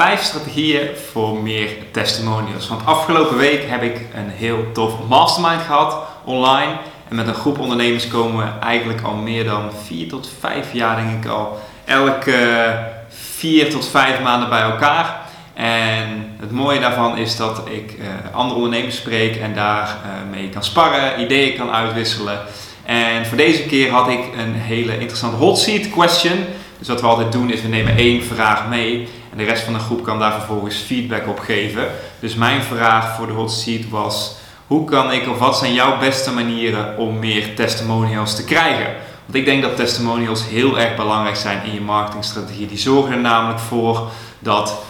Vijf strategieën voor meer testimonials. Want afgelopen week heb ik een heel tof mastermind gehad online. En met een groep ondernemers komen we eigenlijk al meer dan vier tot vijf jaar, denk ik al, elke vier tot vijf maanden bij elkaar. En het mooie daarvan is dat ik uh, andere ondernemers spreek en daar uh, mee kan sparren, ideeën kan uitwisselen. En voor deze keer had ik een hele interessante hot seat question. Dus wat we altijd doen is we nemen één vraag mee en de rest van de groep kan daar vervolgens feedback op geven. Dus mijn vraag voor de hot seat was: hoe kan ik of wat zijn jouw beste manieren om meer testimonials te krijgen? Want ik denk dat testimonials heel erg belangrijk zijn in je marketingstrategie. Die zorgen er namelijk voor dat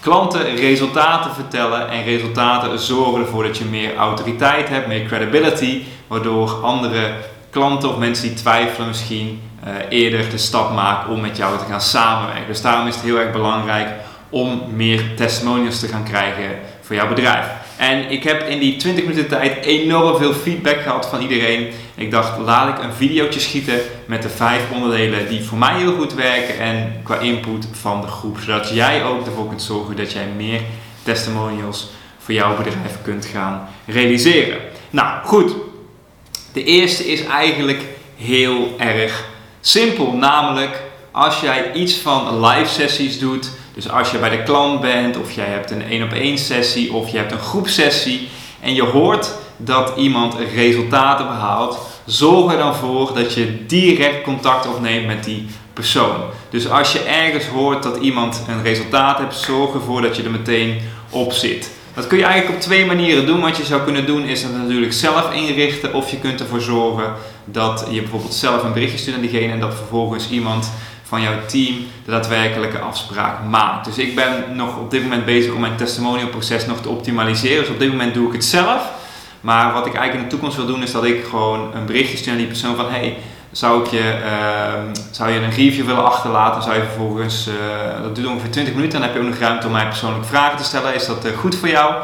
klanten resultaten vertellen en resultaten zorgen ervoor dat je meer autoriteit hebt, meer credibility, waardoor andere klanten of mensen die twijfelen misschien uh, eerder de stap maken om met jou te gaan samenwerken. Dus daarom is het heel erg belangrijk om meer testimonials te gaan krijgen voor jouw bedrijf. En ik heb in die 20 minuten tijd enorm veel feedback gehad van iedereen. Ik dacht, laat ik een videootje schieten met de vijf onderdelen die voor mij heel goed werken en qua input van de groep. Zodat jij ook ervoor kunt zorgen dat jij meer testimonials voor jouw bedrijf kunt gaan realiseren. Nou, goed. De eerste is eigenlijk heel erg simpel. Namelijk, als jij iets van live sessies doet, dus als je bij de klant bent, of jij hebt een één op één sessie, of je hebt een groepsessie en je hoort dat iemand resultaten behaalt, zorg er dan voor dat je direct contact opneemt met die persoon. Dus als je ergens hoort dat iemand een resultaat heeft, zorg ervoor dat je er meteen op zit. Dat kun je eigenlijk op twee manieren doen. Wat je zou kunnen doen is het natuurlijk zelf inrichten of je kunt ervoor zorgen dat je bijvoorbeeld zelf een berichtje stuurt aan diegene en dat vervolgens iemand van jouw team de daadwerkelijke afspraak maakt. Dus ik ben nog op dit moment bezig om mijn testimonial proces nog te optimaliseren. Dus op dit moment doe ik het zelf. Maar wat ik eigenlijk in de toekomst wil doen is dat ik gewoon een berichtje stuur aan die persoon van hey, zou, je, uh, zou je een review willen achterlaten? Zou je vervolgens, uh, dat duurt ongeveer 20 minuten, dan heb je ook nog ruimte om mij persoonlijk vragen te stellen. Is dat uh, goed voor jou?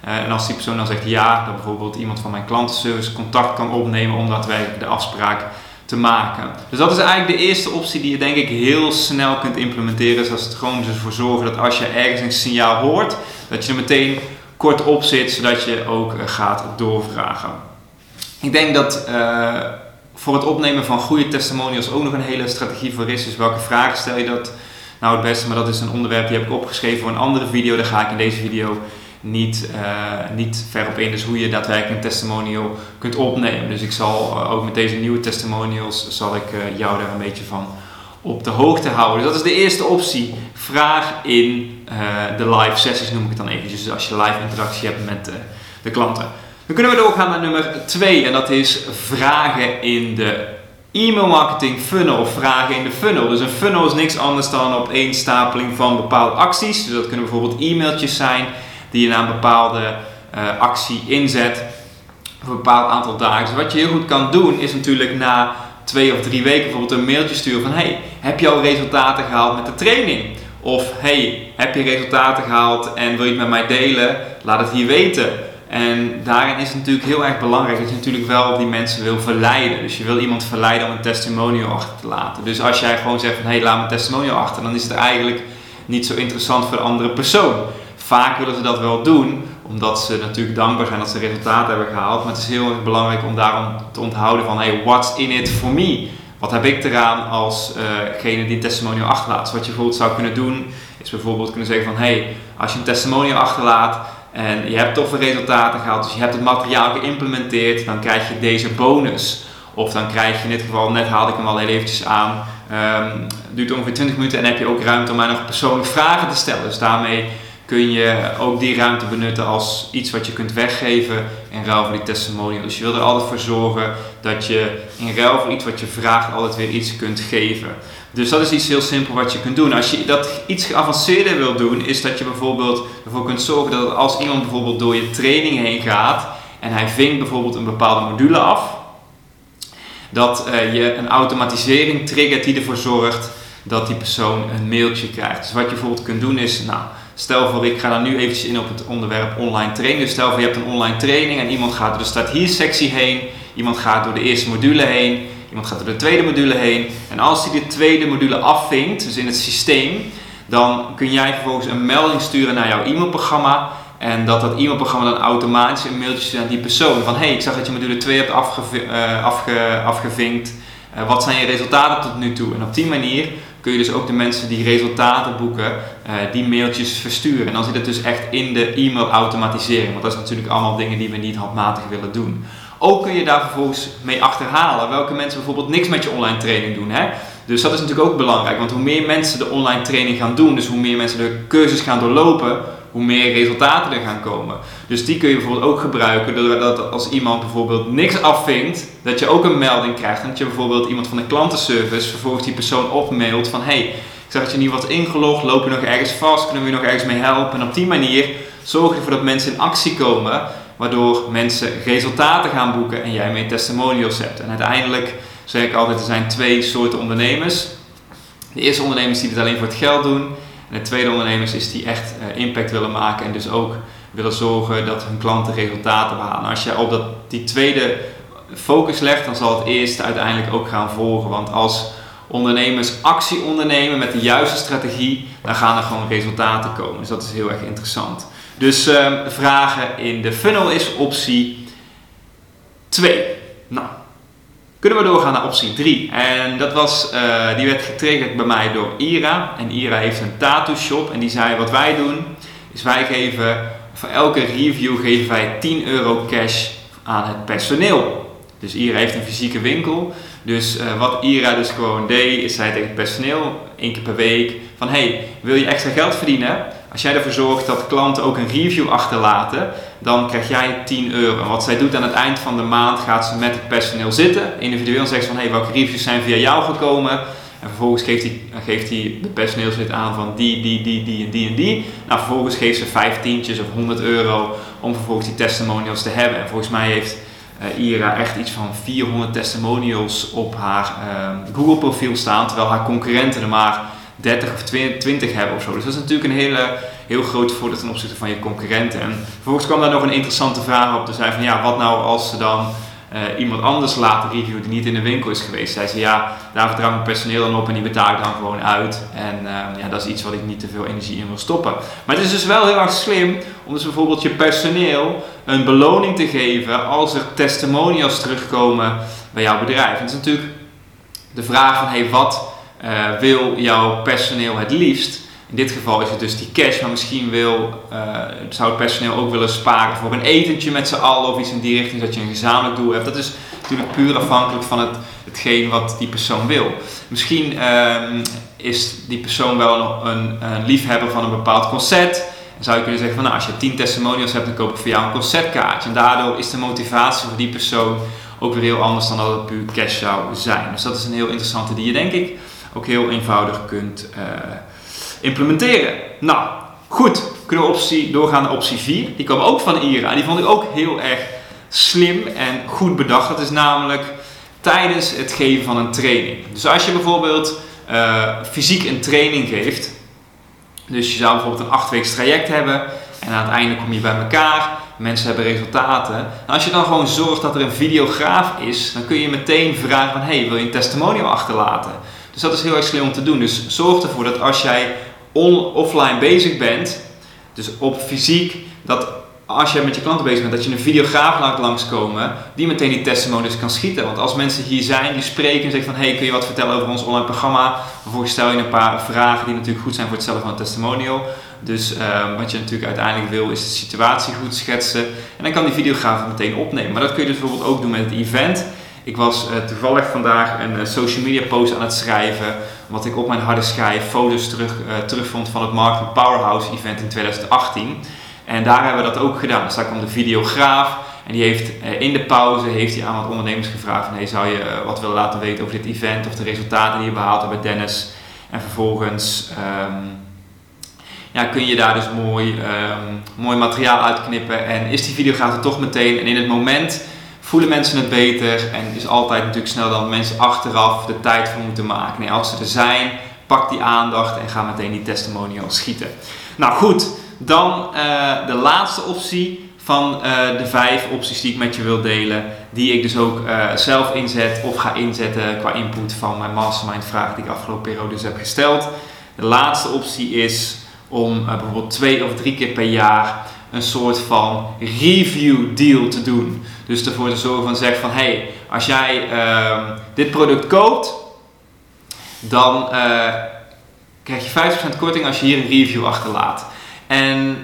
Eh, en als die persoon dan zegt ja, dat bijvoorbeeld iemand van mijn klantenservice contact kan opnemen om daadwerkelijk de afspraak te maken. Dus dat is eigenlijk de eerste optie die je denk ik heel snel kunt implementeren. Dus dat is het gewoon ervoor zorgen dat als je ergens een signaal hoort, dat je er meteen kort op zit, zodat je ook gaat doorvragen. Ik denk dat voor het opnemen van goede testimonials ook nog een hele strategie voor is. Dus welke vragen stel je dat nou het beste? Maar dat is een onderwerp die heb ik opgeschreven voor een andere video. Daar ga ik in deze video niet, uh, niet ver op in. Dus hoe je daadwerkelijk een testimonial kunt opnemen. Dus ik zal uh, ook met deze nieuwe testimonials zal ik uh, jou daar een beetje van op de hoogte houden. Dus dat is de eerste optie. Vraag in de live sessies noem ik het dan eventjes. Dus als je live interactie hebt met de klanten. Dan kunnen we doorgaan naar nummer 2 en dat is vragen in de e-mail marketing funnel of vragen in de funnel. Dus een funnel is niks anders dan een opeenstapeling van bepaalde acties. Dus dat kunnen bijvoorbeeld e-mailtjes zijn die je na een bepaalde uh, actie inzet voor een bepaald aantal dagen. Dus wat je heel goed kan doen is natuurlijk na twee of drie weken bijvoorbeeld een mailtje sturen van hey, heb je al resultaten gehaald met de training? Of hey, heb je resultaten gehaald en wil je het met mij delen? Laat het hier weten. En daarin is het natuurlijk heel erg belangrijk dat je natuurlijk wel die mensen wil verleiden. Dus je wil iemand verleiden om een testimonial achter te laten. Dus als jij gewoon zegt van hé, hey, laat een testimonial achter, dan is het eigenlijk niet zo interessant voor de andere persoon. Vaak willen ze dat wel doen, omdat ze natuurlijk dankbaar zijn dat ze resultaten hebben gehaald. Maar het is heel erg belangrijk om daarom te onthouden van hey, what's in it for me? Wat heb ik eraan als uh, die een testimonial achterlaat? Dus wat je bijvoorbeeld zou kunnen doen, is bijvoorbeeld kunnen zeggen van hé, hey, als je een testimonial achterlaat, en je hebt toffe resultaten gehaald, dus je hebt het materiaal geïmplementeerd, dan krijg je deze bonus. Of dan krijg je in dit geval, net haalde ik hem al heel eventjes aan, um, duurt ongeveer 20 minuten en heb je ook ruimte om mij nog persoonlijk vragen te stellen. Dus daarmee kun je ook die ruimte benutten als iets wat je kunt weggeven in ruil voor die testimonial. Dus je wil er altijd voor zorgen dat je in ruil voor iets wat je vraagt altijd weer iets kunt geven. Dus dat is iets heel simpel wat je kunt doen. Als je dat iets geavanceerder wil doen, is dat je bijvoorbeeld ervoor kunt zorgen dat als iemand bijvoorbeeld door je training heen gaat en hij vinkt bijvoorbeeld een bepaalde module af, dat uh, je een automatisering triggert die ervoor zorgt dat die persoon een mailtje krijgt. Dus wat je bijvoorbeeld kunt doen is, nou, stel voor ik ga dan nu eventjes in op het onderwerp online training. Dus stel voor je hebt een online training en iemand gaat door de hier sectie heen, iemand gaat door de eerste module heen, iemand gaat door de tweede module heen. En als hij de tweede module afvinkt, dus in het systeem, dan kun jij vervolgens een melding sturen naar jouw e-mailprogramma. En dat dat e-mailprogramma dan automatisch een mailtje stuurt aan die persoon. Van hey, ik zag dat je module 2 hebt afge, afgevinkt. Uh, wat zijn je resultaten tot nu toe? En op die manier kun je dus ook de mensen die resultaten boeken, uh, die mailtjes versturen. En dan zit het dus echt in de e-mail automatisering. Want dat is natuurlijk allemaal dingen die we niet handmatig willen doen. Ook kun je daar vervolgens mee achterhalen welke mensen bijvoorbeeld niks met je online training doen. Hè? Dus dat is natuurlijk ook belangrijk, want hoe meer mensen de online training gaan doen, dus hoe meer mensen de cursus gaan doorlopen, hoe meer resultaten er gaan komen. Dus die kun je bijvoorbeeld ook gebruiken doordat als iemand bijvoorbeeld niks afvinkt, dat je ook een melding krijgt. Dat je bijvoorbeeld iemand van de klantenservice vervolgens die persoon opmailt van hey, ik zag dat je niet wat ingelogd, loop je nog ergens vast, kunnen we je nog ergens mee helpen? En op die manier zorg je ervoor dat mensen in actie komen, waardoor mensen resultaten gaan boeken en jij meer testimonials hebt. En uiteindelijk zeg ik altijd, er zijn twee soorten ondernemers. De eerste ondernemers die het alleen voor het geld doen. En de tweede ondernemers is die echt uh, impact willen maken en dus ook willen zorgen dat hun klanten resultaten behalen. Als je op dat, die tweede focus legt, dan zal het eerste uiteindelijk ook gaan volgen. Want als ondernemers actie ondernemen met de juiste strategie, dan gaan er gewoon resultaten komen. Dus dat is heel erg interessant. Dus uh, vragen in de funnel is optie 2. Nou, kunnen we doorgaan naar optie 3. En dat was, uh, die werd getriggerd bij mij door Ira. En Ira heeft een tattoo shop. En die zei, wat wij doen, is wij geven, voor elke review geven wij 10 euro cash aan het personeel. Dus Ira heeft een fysieke winkel. Dus uh, wat Ira dus gewoon deed, is zij tegen het personeel, één keer per week, van hey, wil je extra geld verdienen? Als jij ervoor zorgt dat klanten ook een review achterlaten, dan krijg jij 10 euro. En wat zij doet aan het eind van de maand, gaat ze met het personeel zitten, individueel zegt van hey, welke reviews zijn via jou gekomen? En vervolgens geeft hij, geeft hij de personeelslid aan van die, die, die, die en die en die. Nou, vervolgens geeft ze 15 of 100 euro om vervolgens die testimonials te hebben. En volgens mij heeft uh, Ira echt iets van 400 testimonials op haar uh, Google profiel staan, terwijl haar concurrenten er maar 30 of 20 hebben of zo. Dus dat is natuurlijk een hele, heel groot voordeel ten opzichte van je concurrenten. En vervolgens kwam daar nog een interessante vraag op. Toen zei van ja, wat nou als ze dan uh, iemand anders laten reviewen die niet in de winkel is geweest. Zij zei ja, daar vertrouw ik personeel dan op en die betaal ik dan gewoon uit. En uh, ja, dat is iets wat ik niet te veel energie in wil stoppen. Maar het is dus wel heel erg slim om dus bijvoorbeeld je personeel een beloning te geven als er testimonials terugkomen bij jouw bedrijf. En het is natuurlijk de vraag van hey, wat uh, wil jouw personeel het liefst? In dit geval is het dus die cash, maar misschien wil, uh, zou het personeel ook willen sparen voor een etentje met z'n allen of iets in die richting, dat je een gezamenlijk doel hebt. Dat is natuurlijk puur afhankelijk van het, hetgeen wat die persoon wil. Misschien uh, is die persoon wel een, een, liefhebber van een bepaald concert. Zou je kunnen zeggen van nou, als je 10 testimonials hebt, dan koop ik voor jou een concertkaartje. En daardoor is de motivatie voor die persoon ook weer heel anders dan dat het puur cash zou zijn. Dus dat is een heel interessante die je denk ik ook heel eenvoudig kunt uh, implementeren. Nou, goed. Kunnen we optie, doorgaan naar optie 4. Die kwam ook van IRA. Die vond ik ook heel erg slim en goed bedacht. Dat is namelijk tijdens het geven van een training. Dus als je bijvoorbeeld uh, fysiek een training geeft, dus je zou bijvoorbeeld een 8 weken traject hebben en aan het einde kom je bij elkaar, mensen hebben resultaten. En als je dan gewoon zorgt dat er een videograaf is, dan kun je meteen vragen van hey, wil je een testimonial achterlaten? Dus dat is heel erg slim om te doen. Dus zorg ervoor dat als jij offline bezig bent, dus op fysiek, dat als je met je klanten bezig bent, dat je een videograaf laat langskomen die meteen die testimonies kan schieten. Want als mensen hier zijn, die spreken en zeggen van hey, kun je wat vertellen over ons online programma? Vervolgens stel je een paar vragen die natuurlijk goed zijn voor het stellen van een testimonial. Dus uh, wat je natuurlijk uiteindelijk wil is de situatie goed schetsen. En dan kan die videograaf meteen opnemen. Maar dat kun je dus bijvoorbeeld ook doen met het event. Ik was uh, toevallig vandaag een uh, social media post aan het schrijven, wat ik op mijn harde schijf foto's terug, uh, terugvond van het Marketing Powerhouse event in 2018. En daar hebben we dat ook gedaan. Dus daar kwam de videograaf en die heeft in de pauze heeft hij aan wat ondernemers gevraagd hey, zou je wat willen laten weten over dit event of de resultaten die je behaald hebt bij Dennis. En vervolgens um, ja, kun je daar dus mooi, um, mooi materiaal uitknippen en is die videograaf er toch meteen en in het moment voelen mensen het beter en is altijd natuurlijk sneller dan mensen achteraf de tijd voor moeten maken. Nee, als ze er zijn, pak die aandacht en ga meteen die testimonial schieten. Nou goed, dan uh, de laatste optie van uh, de vijf opties die ik met je wil delen, die ik dus ook uh, zelf inzet of ga inzetten qua input van mijn mastermind vragen die ik afgelopen periode dus heb gesteld. De laatste optie is om bijvoorbeeld twee of drie keer per jaar een soort van review deal te doen. Dus ervoor te zorgen van zeg van hey, als jij uh, dit product koopt, dan uh, krijg je 50% korting als je hier een review achterlaat. En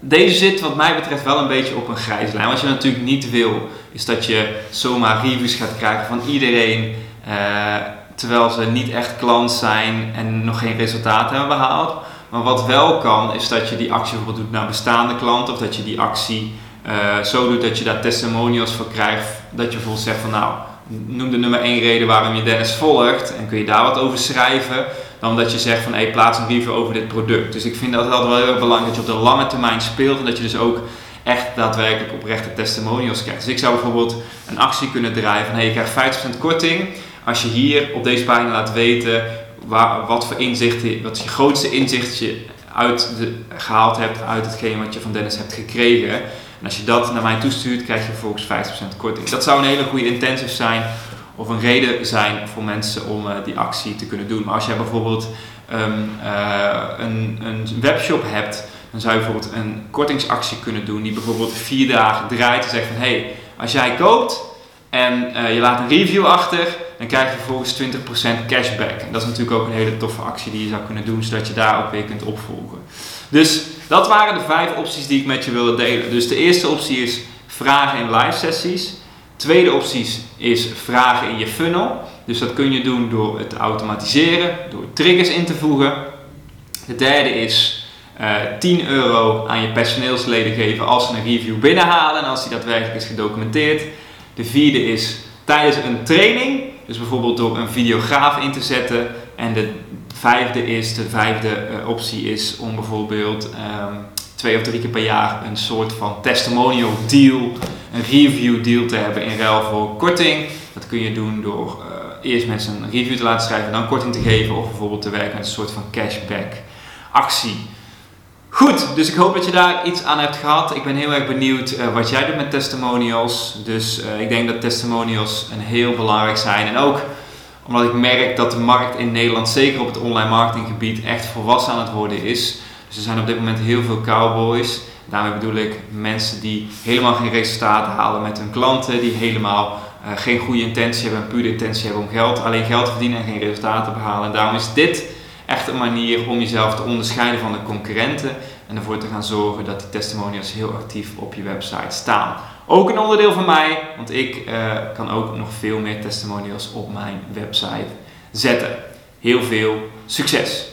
deze zit wat mij betreft wel een beetje op een grijze lijn. Wat je natuurlijk niet wil, is dat je zomaar reviews gaat krijgen van iedereen. Uh, terwijl ze niet echt klant zijn en nog geen resultaten hebben behaald. Maar wat wel kan, is dat je die actie bijvoorbeeld doet naar bestaande klanten. Of dat je die actie uh, zo doet dat je daar testimonials voor krijgt. Dat je bijvoorbeeld zegt van nou, noem de nummer 1 reden waarom je Dennis volgt. En kun je daar wat over schrijven. Dan dat je zegt van hey, plaats een review over dit product. Dus ik vind dat altijd wel heel belangrijk dat je op de lange termijn speelt. En dat je dus ook echt daadwerkelijk oprechte testimonials krijgt. Dus ik zou bijvoorbeeld een actie kunnen draaien van hey, je krijgt 50% korting. Als je hier op deze pagina laat weten wat voor inzichten, wat je grootste inzicht je uit de, gehaald hebt uit hetgeen wat je van Dennis hebt gekregen. En als je dat naar mij toestuurt, krijg je vervolgens 50% korting. Dat zou een hele goede intensive zijn of een reden zijn voor mensen om uh, die actie te kunnen doen. Maar als jij bijvoorbeeld um, uh, een, een webshop hebt, dan zou je bijvoorbeeld een kortingsactie kunnen doen die bijvoorbeeld vier dagen draait en zegt van hé, hey, als jij koopt en uh, je laat een review achter, dan krijg je vervolgens 20% cashback. En dat is natuurlijk ook een hele toffe actie die je zou kunnen doen, zodat je daar ook weer kunt opvolgen. Dus dat waren de vijf opties die ik met je wilde delen. Dus de eerste optie is vragen in live sessies. Tweede optie is vragen in je funnel. Dus dat kun je doen door het automatiseren, door triggers in te voegen. De derde is uh, 10 euro aan je personeelsleden geven als ze een review binnenhalen en als die daadwerkelijk is gedocumenteerd. De vierde is tijdens een training, dus bijvoorbeeld door een videograaf in te zetten. En de vijfde is, de vijfde uh, optie is om bijvoorbeeld um, twee of drie keer per jaar een soort van testimonial deal, een review deal te hebben in ruil voor korting. Dat kun je doen door uh, eerst mensen een review te laten schrijven, dan korting te geven of bijvoorbeeld te werken met een soort van cashback actie. Goed, dus ik hoop dat je daar iets aan hebt gehad. Ik ben heel erg benieuwd uh, wat jij doet met testimonials. Dus uh, ik denk dat testimonials een heel belangrijk zijn. En ook omdat ik merk dat de markt in Nederland, zeker op het online marketinggebied, echt volwassen aan het worden is. Dus er zijn op dit moment heel veel cowboys. Daarmee bedoel ik mensen die helemaal geen resultaten halen met hun klanten, die helemaal uh, geen goede intentie hebben, een pure intentie hebben om geld, alleen geld te verdienen en geen resultaten te behalen. En daarom is dit echt een manier om jezelf te onderscheiden van de concurrenten en ervoor te gaan zorgen dat die testimonials heel actief op je website staan. Ook een onderdeel van mij, want ik uh, kan ook nog veel meer testimonials op mijn website zetten. Heel veel succes!